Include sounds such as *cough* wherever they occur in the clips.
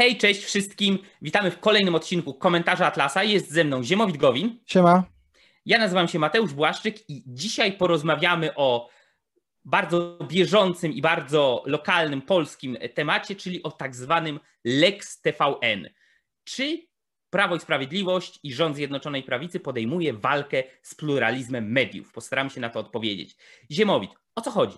Hej, cześć wszystkim. Witamy w kolejnym odcinku Komentarza Atlasa. Jest ze mną Ziemowit Gowin. Siema. Ja nazywam się Mateusz Błaszczyk i dzisiaj porozmawiamy o bardzo bieżącym i bardzo lokalnym polskim temacie, czyli o tak zwanym Lex TVN. Czy Prawo i Sprawiedliwość i rząd Zjednoczonej Prawicy podejmuje walkę z pluralizmem mediów? Postaram się na to odpowiedzieć. Ziemowit, o co chodzi?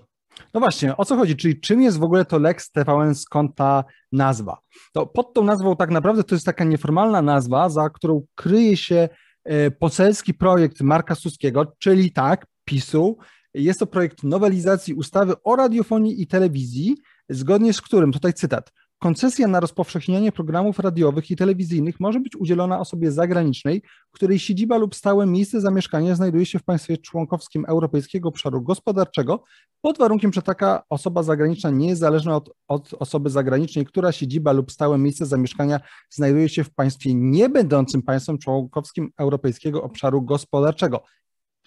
No właśnie, o co chodzi? Czyli czym jest w ogóle to Lex TVN, skąd ta nazwa? To pod tą nazwą tak naprawdę to jest taka nieformalna nazwa, za którą kryje się e, poselski projekt Marka Suskiego, czyli tak, PiSu. Jest to projekt nowelizacji ustawy o radiofonii i telewizji, zgodnie z którym, tutaj cytat, Koncesja na rozpowszechnianie programów radiowych i telewizyjnych może być udzielona osobie zagranicznej, której siedziba lub stałe miejsce zamieszkania znajduje się w państwie członkowskim Europejskiego Obszaru Gospodarczego, pod warunkiem, że taka osoba zagraniczna nie jest zależna od, od osoby zagranicznej, która siedziba lub stałe miejsce zamieszkania znajduje się w państwie nie będącym państwem członkowskim Europejskiego Obszaru Gospodarczego.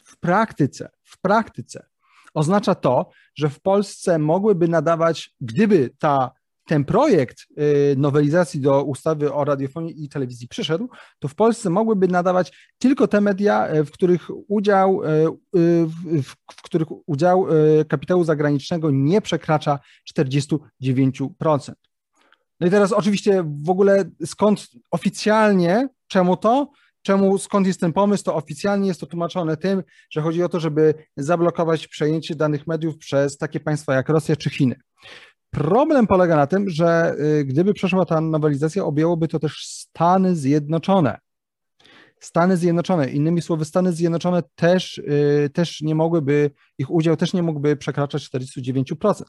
W praktyce, w praktyce oznacza to, że w Polsce mogłyby nadawać, gdyby ta ten projekt y, nowelizacji do ustawy o radiofonii i telewizji przyszedł, to w Polsce mogłyby nadawać tylko te media, e, w których udział, e, w, w których udział e, kapitału zagranicznego nie przekracza 49%. No i teraz oczywiście w ogóle skąd oficjalnie, czemu to? Czemu, skąd jest ten pomysł? To oficjalnie jest to tłumaczone tym, że chodzi o to, żeby zablokować przejęcie danych mediów przez takie państwa jak Rosja czy Chiny. Problem polega na tym, że y, gdyby przeszła ta nowelizacja, objęłoby to też Stany Zjednoczone. Stany Zjednoczone, innymi słowy, Stany Zjednoczone też, y, też nie mogłyby, ich udział też nie mógłby przekraczać 49%.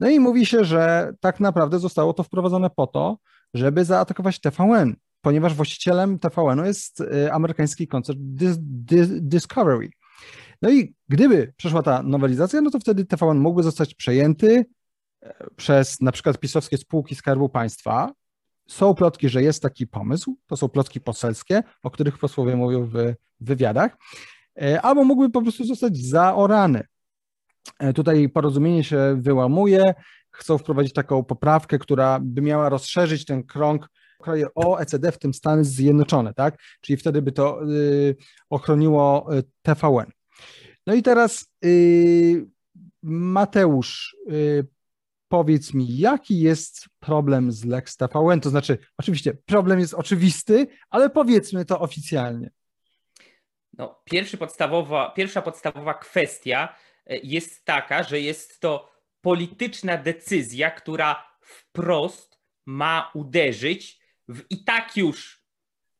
No i mówi się, że tak naprawdę zostało to wprowadzone po to, żeby zaatakować TVN, ponieważ właścicielem TVN-u jest y, amerykański koncern Discovery. No i gdyby przeszła ta nowelizacja, no to wtedy TVN mógłby zostać przejęty, przez na przykład pisowskie spółki Skarbu Państwa. Są plotki, że jest taki pomysł, to są plotki poselskie, o których posłowie mówią w wywiadach, e, albo mógłby po prostu zostać zaorany. E, tutaj porozumienie się wyłamuje, chcą wprowadzić taką poprawkę, która by miała rozszerzyć ten krąg kraje OECD, w tym Stany Zjednoczone, tak? Czyli wtedy by to y, ochroniło y, TVN. No i teraz y, Mateusz, y, powiedz mi, jaki jest problem z Lex TVN? To znaczy, oczywiście, problem jest oczywisty, ale powiedzmy to oficjalnie. No, podstawowa, pierwsza podstawowa kwestia e, jest taka, że jest to polityczna decyzja, która wprost ma uderzyć w i tak już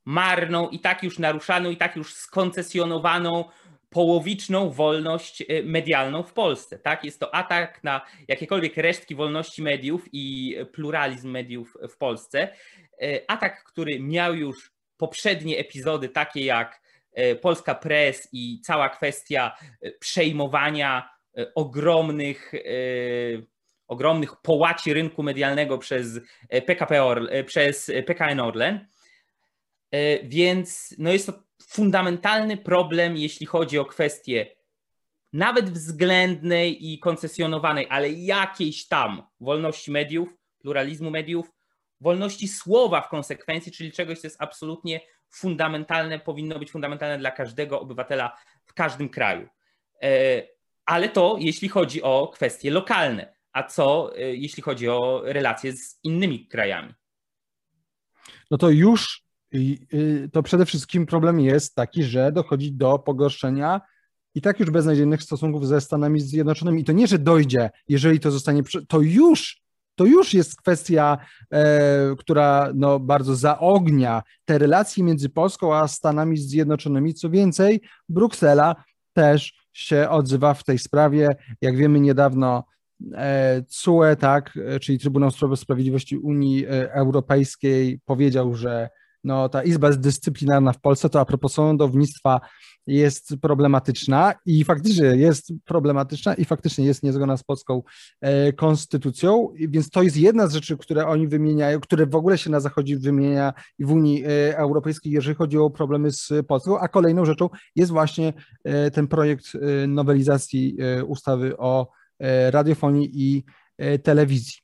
marną, i tak już naruszaną, i tak już skoncesjonowaną połowiczną wolność e, medialną w Polsce. Tak? Jest to atak na jakiekolwiek resztki wolności mediów i pluralizm mediów w Polsce. E, atak, który miał już poprzednie epizody, takie jak e, Polska Press i cała kwestia przejmowania ogromnych, ogromnych połaci rynku medialnego przez, PKP Orlen, przez PKN Orlen. Więc no jest to fundamentalny problem, jeśli chodzi o kwestię nawet względnej i koncesjonowanej, ale jakiejś tam wolności mediów, pluralizmu mediów, wolności słowa w konsekwencji, czyli czegoś, co jest absolutnie fundamentalne, powinno być fundamentalne dla każdego obywatela w każdym kraju. E, ale to jeśli chodzi o kwestie lokalne, a co e, jeśli chodzi o relacje z innymi krajami? No to już to przede wszystkim problem jest taki, że dochodzi do pogorszenia i tak już beznadziejnych stosunków ze Stanami Zjednoczonymi. I to nie, że dojdzie, jeżeli to zostanie, to już, to już jest kwestia, e, która no, bardzo zaognia te relacje między Polską a Stanami Zjednoczonymi. Co więcej, Bruksela też się odzywa w tej sprawie. Jak wiemy, niedawno e, CUE, tak, czyli Trybunał Sprawiedliwości Unii e, Europejskiej powiedział, że no, ta Izba Dyscyplinarna w Polsce, to a propos sądownictwa jest problematyczna i faktycznie jest problematyczna i faktycznie jest niezgodna z polską e, konstytucją, więc to jest jedna z rzeczy, które oni wymieniają, które w ogóle się na Zachodzie wymienia i w Unii e, Europejskiej, jeżeli chodzi o problemy z Polską, a kolejną rzeczą jest właśnie e, ten projekt nowelizacji ustawy o radiofonii i telewizji.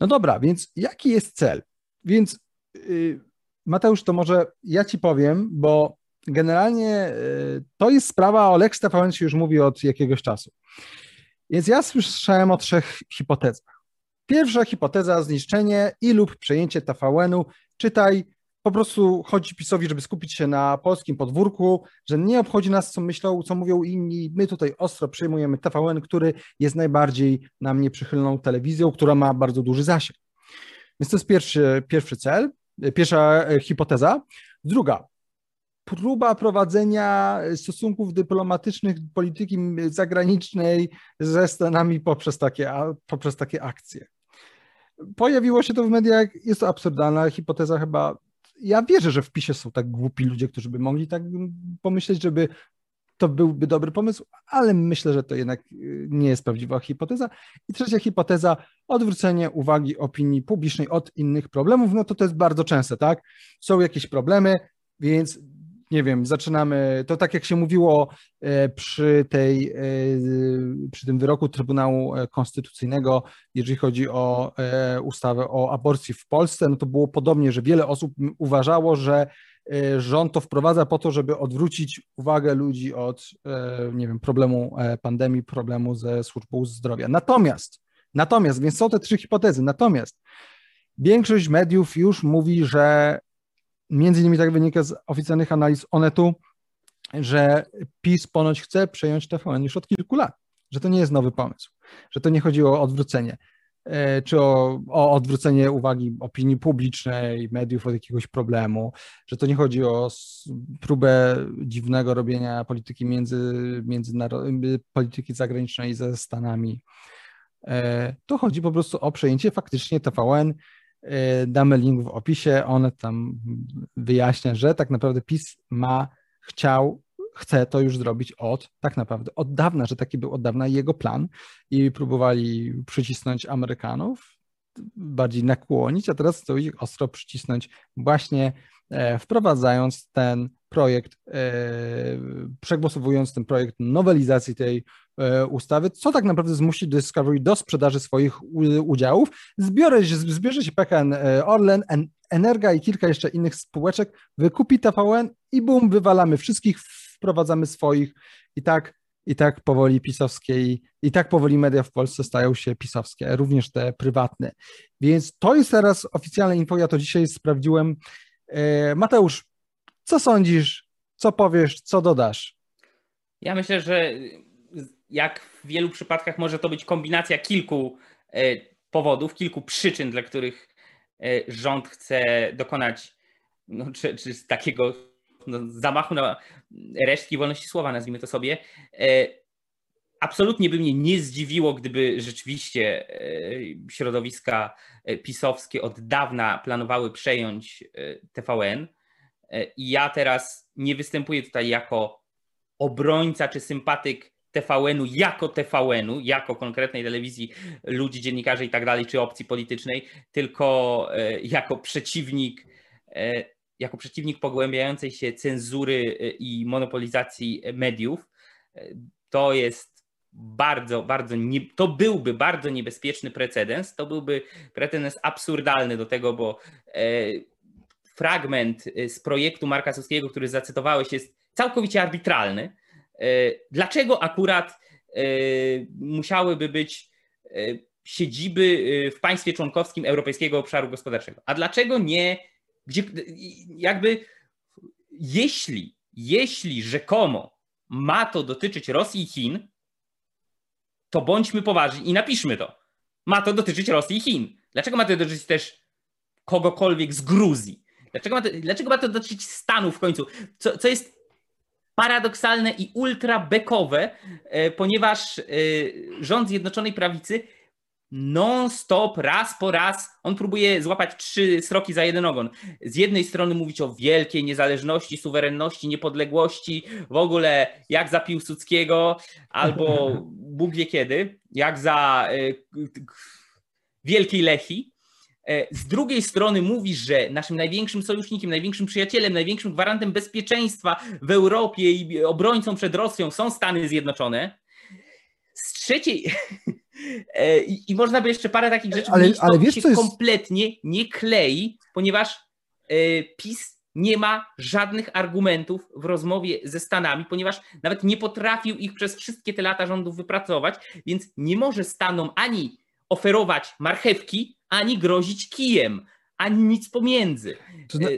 No dobra, więc jaki jest cel? Więc y, Mateusz, to może ja ci powiem, bo generalnie y, to jest sprawa, o Lex się już mówi od jakiegoś czasu. Więc ja słyszałem o trzech hipotezach. Pierwsza hipoteza zniszczenie i lub przejęcie TVN-u, czytaj po prostu chodzi PiSowi, żeby skupić się na polskim podwórku, że nie obchodzi nas, co myślą, co mówią inni. My tutaj ostro przejmujemy TVN, który jest najbardziej nam nieprzychylną telewizją, która ma bardzo duży zasięg. Więc to jest pierwszy, pierwszy cel, pierwsza e, hipoteza. Druga, próba prowadzenia stosunków dyplomatycznych, polityki zagranicznej ze Stanami poprzez takie, poprzez takie akcje. Pojawiło się to w mediach, jest to absurdalna hipoteza chyba ja wierzę, że w PiSie są tak głupi ludzie, którzy by mogli tak pomyśleć, żeby to byłby dobry pomysł, ale myślę, że to jednak y, nie jest prawdziwa hipoteza. I trzecia hipoteza, odwrócenie uwagi opinii publicznej od innych problemów, no to to jest bardzo częste, tak? Są jakieś problemy, więc nie wiem, zaczynamy, to tak jak się mówiło e, przy, tej, e, przy tym wyroku Trybunału e, Konstytucyjnego, jeżeli chodzi o ustawę o aborcji w Polsce, no to było podobnie, że wiele osób uważało, że rząd to wprowadza po to, żeby odwrócić uwagę ludzi od, nie wiem, problemu pandemii, problemu ze służbą zdrowia. Natomiast, natomiast, więc są te trzy hipotezy, natomiast większość mediów już mówi, że Między innymi tak wynika z oficjalnych analiz Onetu, że PiS ponoć chce przejąć TVN już od kilku lat, że to nie jest nowy pomysł, że to nie chodzi o odwrócenie, e, czy o, o odwrócenie uwagi opinii publicznej, mediów od jakiegoś problemu, że to nie chodzi o próbę dziwnego robienia polityki między, polityki zagranicznej ze Stanami. E, to chodzi po prostu o przejęcie faktycznie TVN Y, damy link w opisie. On tam wyjaśnia, że tak naprawdę PiS ma, chciał, chce to już zrobić od, tak naprawdę od dawna, że taki był od dawna jego plan i próbowali przycisnąć Amerykanów, bardziej nakłonić, a teraz chcą ich ostro przycisnąć właśnie e, wprowadzając ten projekt, e, przegłosowując ten projekt nowelizacji tej e, ustawy, co tak naprawdę zmusi Discovery do sprzedaży swoich udziałów. Zbiorę, zbierze się PKN Orlen, Energa i kilka jeszcze innych spółeczek, wykupi TVN i bum, wywalamy wszystkich, wprowadzamy swoich i tak i tak powoli pisowskie i, i tak powoli media w Polsce stają się pisowskie, również te prywatne. Więc to jest teraz oficjalne info, ja to dzisiaj sprawdziłem. Mateusz, co sądzisz? Co powiesz? Co dodasz? Ja myślę, że jak w wielu przypadkach może to być kombinacja kilku e, powodów, kilku przyczyn, dla których e, rząd chce dokonać no, czy, czy takiego zamachu na resztki wolności słowa, nazwijmy to sobie. E, absolutnie by mnie nie zdziwiło, gdyby rzeczywiście środowiska pisowskie od dawna planowały przejąć TVN. E, I ja teraz nie występuję tutaj jako obrońca czy sympatyk TVN-u jako TVN-u, jako konkretnej telewizji ludzi, dziennikarzy i tak dalej, czy opcji politycznej, tylko e, jako przeciwnik, e, jako przeciwnik pogłębiającej się cenzury i monopolizacji mediów. To jest bardzo, bardzo, nie, to byłby bardzo niebezpieczny precedens, to byłby precedens absurdalny do tego, bo fragment z projektu Marka Suskiego, który zacytowałeś, jest całkowicie arbitralny. Dlaczego akurat musiałyby być siedziby w państwie członkowskim Europejskiego Obszaru Gospodarczego? A dlaczego nie, gdzie, jakby jeśli, jeśli rzekomo ma to dotyczyć Rosji i Chin, to bądźmy poważni i napiszmy to. Ma to dotyczyć Rosji i Chin. Dlaczego ma to dotyczyć też kogokolwiek z Gruzji? Dlaczego ma to, dlaczego ma to dotyczyć Stanów w końcu? Co, co jest paradoksalne i ultra bekowe, e, ponieważ e, rząd Zjednoczonej Prawicy non-stop, raz po raz, on próbuje złapać trzy sroki za jeden ogon. Z jednej strony mówić o wielkiej niezależności, suwerenności, niepodległości, w ogóle jak za Piłsudskiego, albo *laughs* Bóg wie kiedy, jak za y, Wielkiej Lechi, E, z drugiej strony mówisz, że naszym największym sojusznikiem, największym przyjacielem, największym gwarantem bezpieczeństwa w Europie i obrońcą przed Rosją są Stany Zjednoczone. Z trzeciej, E, *laughs* I, I, można by jeszcze parę takich rzeczy ale, ale wiesz, się jest... kompletnie nie klei, ponieważ e, PiS nie ma żadnych argumentów w rozmowie ze Stanami, ponieważ nawet nie potrafił ich przez wszystkie te lata rządów wypracować, więc nie może Stanom ani oferować marchewki, ani grozić kijem, ani nic pomiędzy. To zna...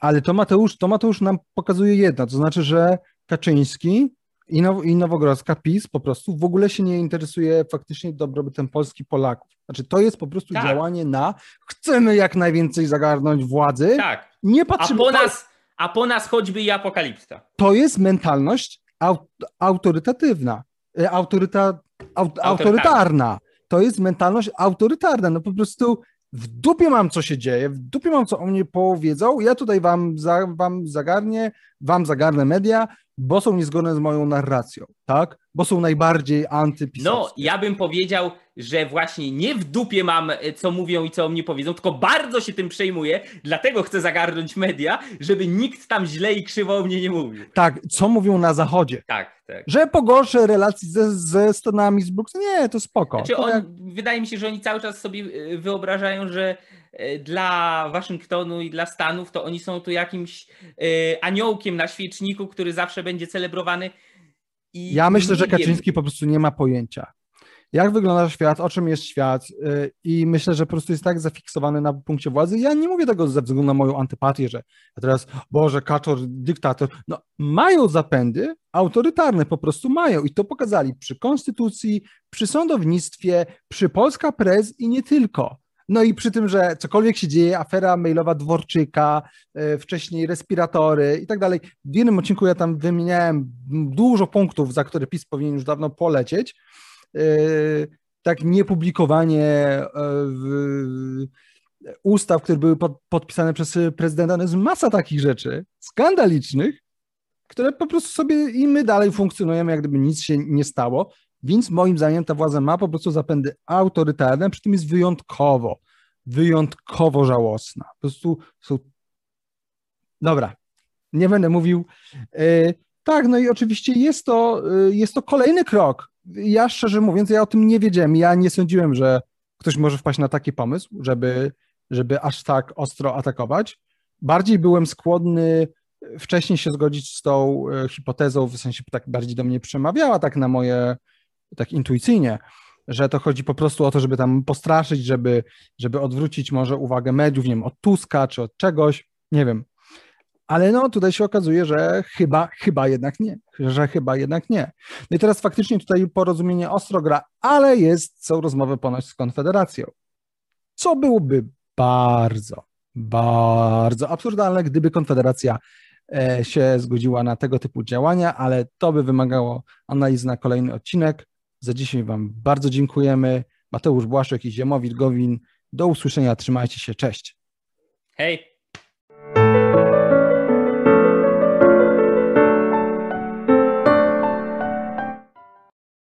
Ale to Mateusz, to Mateusz nam pokazuje jedno, to znaczy, że Kaczyński i, Now, i Nowogrodzka PiS po prostu w ogóle się nie interesuje faktycznie dobrobytem Polski Polaków. Znaczy to jest po prostu tak. działanie na chcemy jak najwięcej zagarnąć władzy. Tak. Nie patrzymy... A po nas, a po nas choćby i apokalipsa. To jest mentalność aut, autorytatywna, e, autoryta, aut, autorytarna. To jest mentalność autorytarna. No po prostu w dupie mam, co się dzieje, w dupie mam, co o mnie powiedzą, ja tutaj wam, za, wam zagarnię, wam zagarnę media, bo są niezgodne z moją narracją, tak? Bo są najbardziej antypisowskie. No, ja bym powiedział, że właśnie nie w dupie mam, e, co mówią i co o mnie powiedzą, tylko bardzo się tym przejmuję, dlatego chcę zagarnąć media, żeby nikt tam źle i krzywo o mnie nie mówił. Tak, co mówią na Zachodzie. Tak, tak. Że pogorszę relacji ze, ze Stanami, z Brooks. Nie, to spoko. Znaczy to on, jak... Wydaje mi się, że oni cały czas sobie e, wyobrażają, że dla Waszyngtonu i dla Stanów to oni są tu jakimś aniołkiem na świeczniku, który zawsze będzie celebrowany. I ja myślę, że Kaczyński po prostu nie ma pojęcia jak wygląda świat, o czym jest świat y, i myślę, że po prostu jest tak zafiksowany na punkcie władzy. Ja nie mówię tego ze względu na moją antypatię, że teraz, Boże, kaczor, dyktator. No, mają zapędy autorytarne, po prostu mają i to pokazali przy konstytucji, przy sądownictwie, przy Polska Prez i nie tylko. No i przy tym, że cokolwiek się dzieje, afera mailowa Dworczyka, y, wcześniej respiratory i tak dalej. W jednym odcinku ja tam wymieniałem dużo punktów, za które PiS powinien już dawno polecieć, E, tak niepublikowanie e, ustaw, które były podpisane przez prezydenta, no jest masa takich rzeczy skandalicznych, które po prostu sobie i my dalej funkcjonujemy, jak gdyby nic się nie stało. Więc moim zdaniem ta władza ma po prostu zapędy autorytarne, przy tym jest wyjątkowo, wyjątkowo żałosna. Po prostu są. Dobra, nie będę mówił. E, tak, no i oczywiście jest to, jest to kolejny krok ja szczerze mówiąc, ja o tym nie wiedziałem. Ja nie sądziłem, że ktoś może wpaść na taki pomysł, żeby, żeby aż tak ostro atakować. Bardziej byłem skłonny wcześniej się zgodzić z tą e, hipotezą, w sensie tak bardziej do mnie przemawiała, tak na moje, tak intuicyjnie, że to chodzi po prostu o to, żeby tam postraszyć, żeby, żeby odwrócić może uwagę mediów, nie wiem, od Tuska czy od czegoś, nie wiem. Ale no tutaj się okazuje, że chyba, chyba jednak nie, że chyba jednak nie. No i teraz faktycznie tutaj porozumienie ostro gra, ale jest, są rozmowy ponoć z Konfederacją. Co byłoby bardzo, bardzo absurdalne, gdyby Konfederacja e, się zgodziła na tego typu działania, ale to by wymagało analizy na kolejny odcinek. Za dzisiaj Wam bardzo dziękujemy. Mateusz Błaszczek i Ziemowit Gowin. Do usłyszenia, trzymajcie się, cześć. Hej!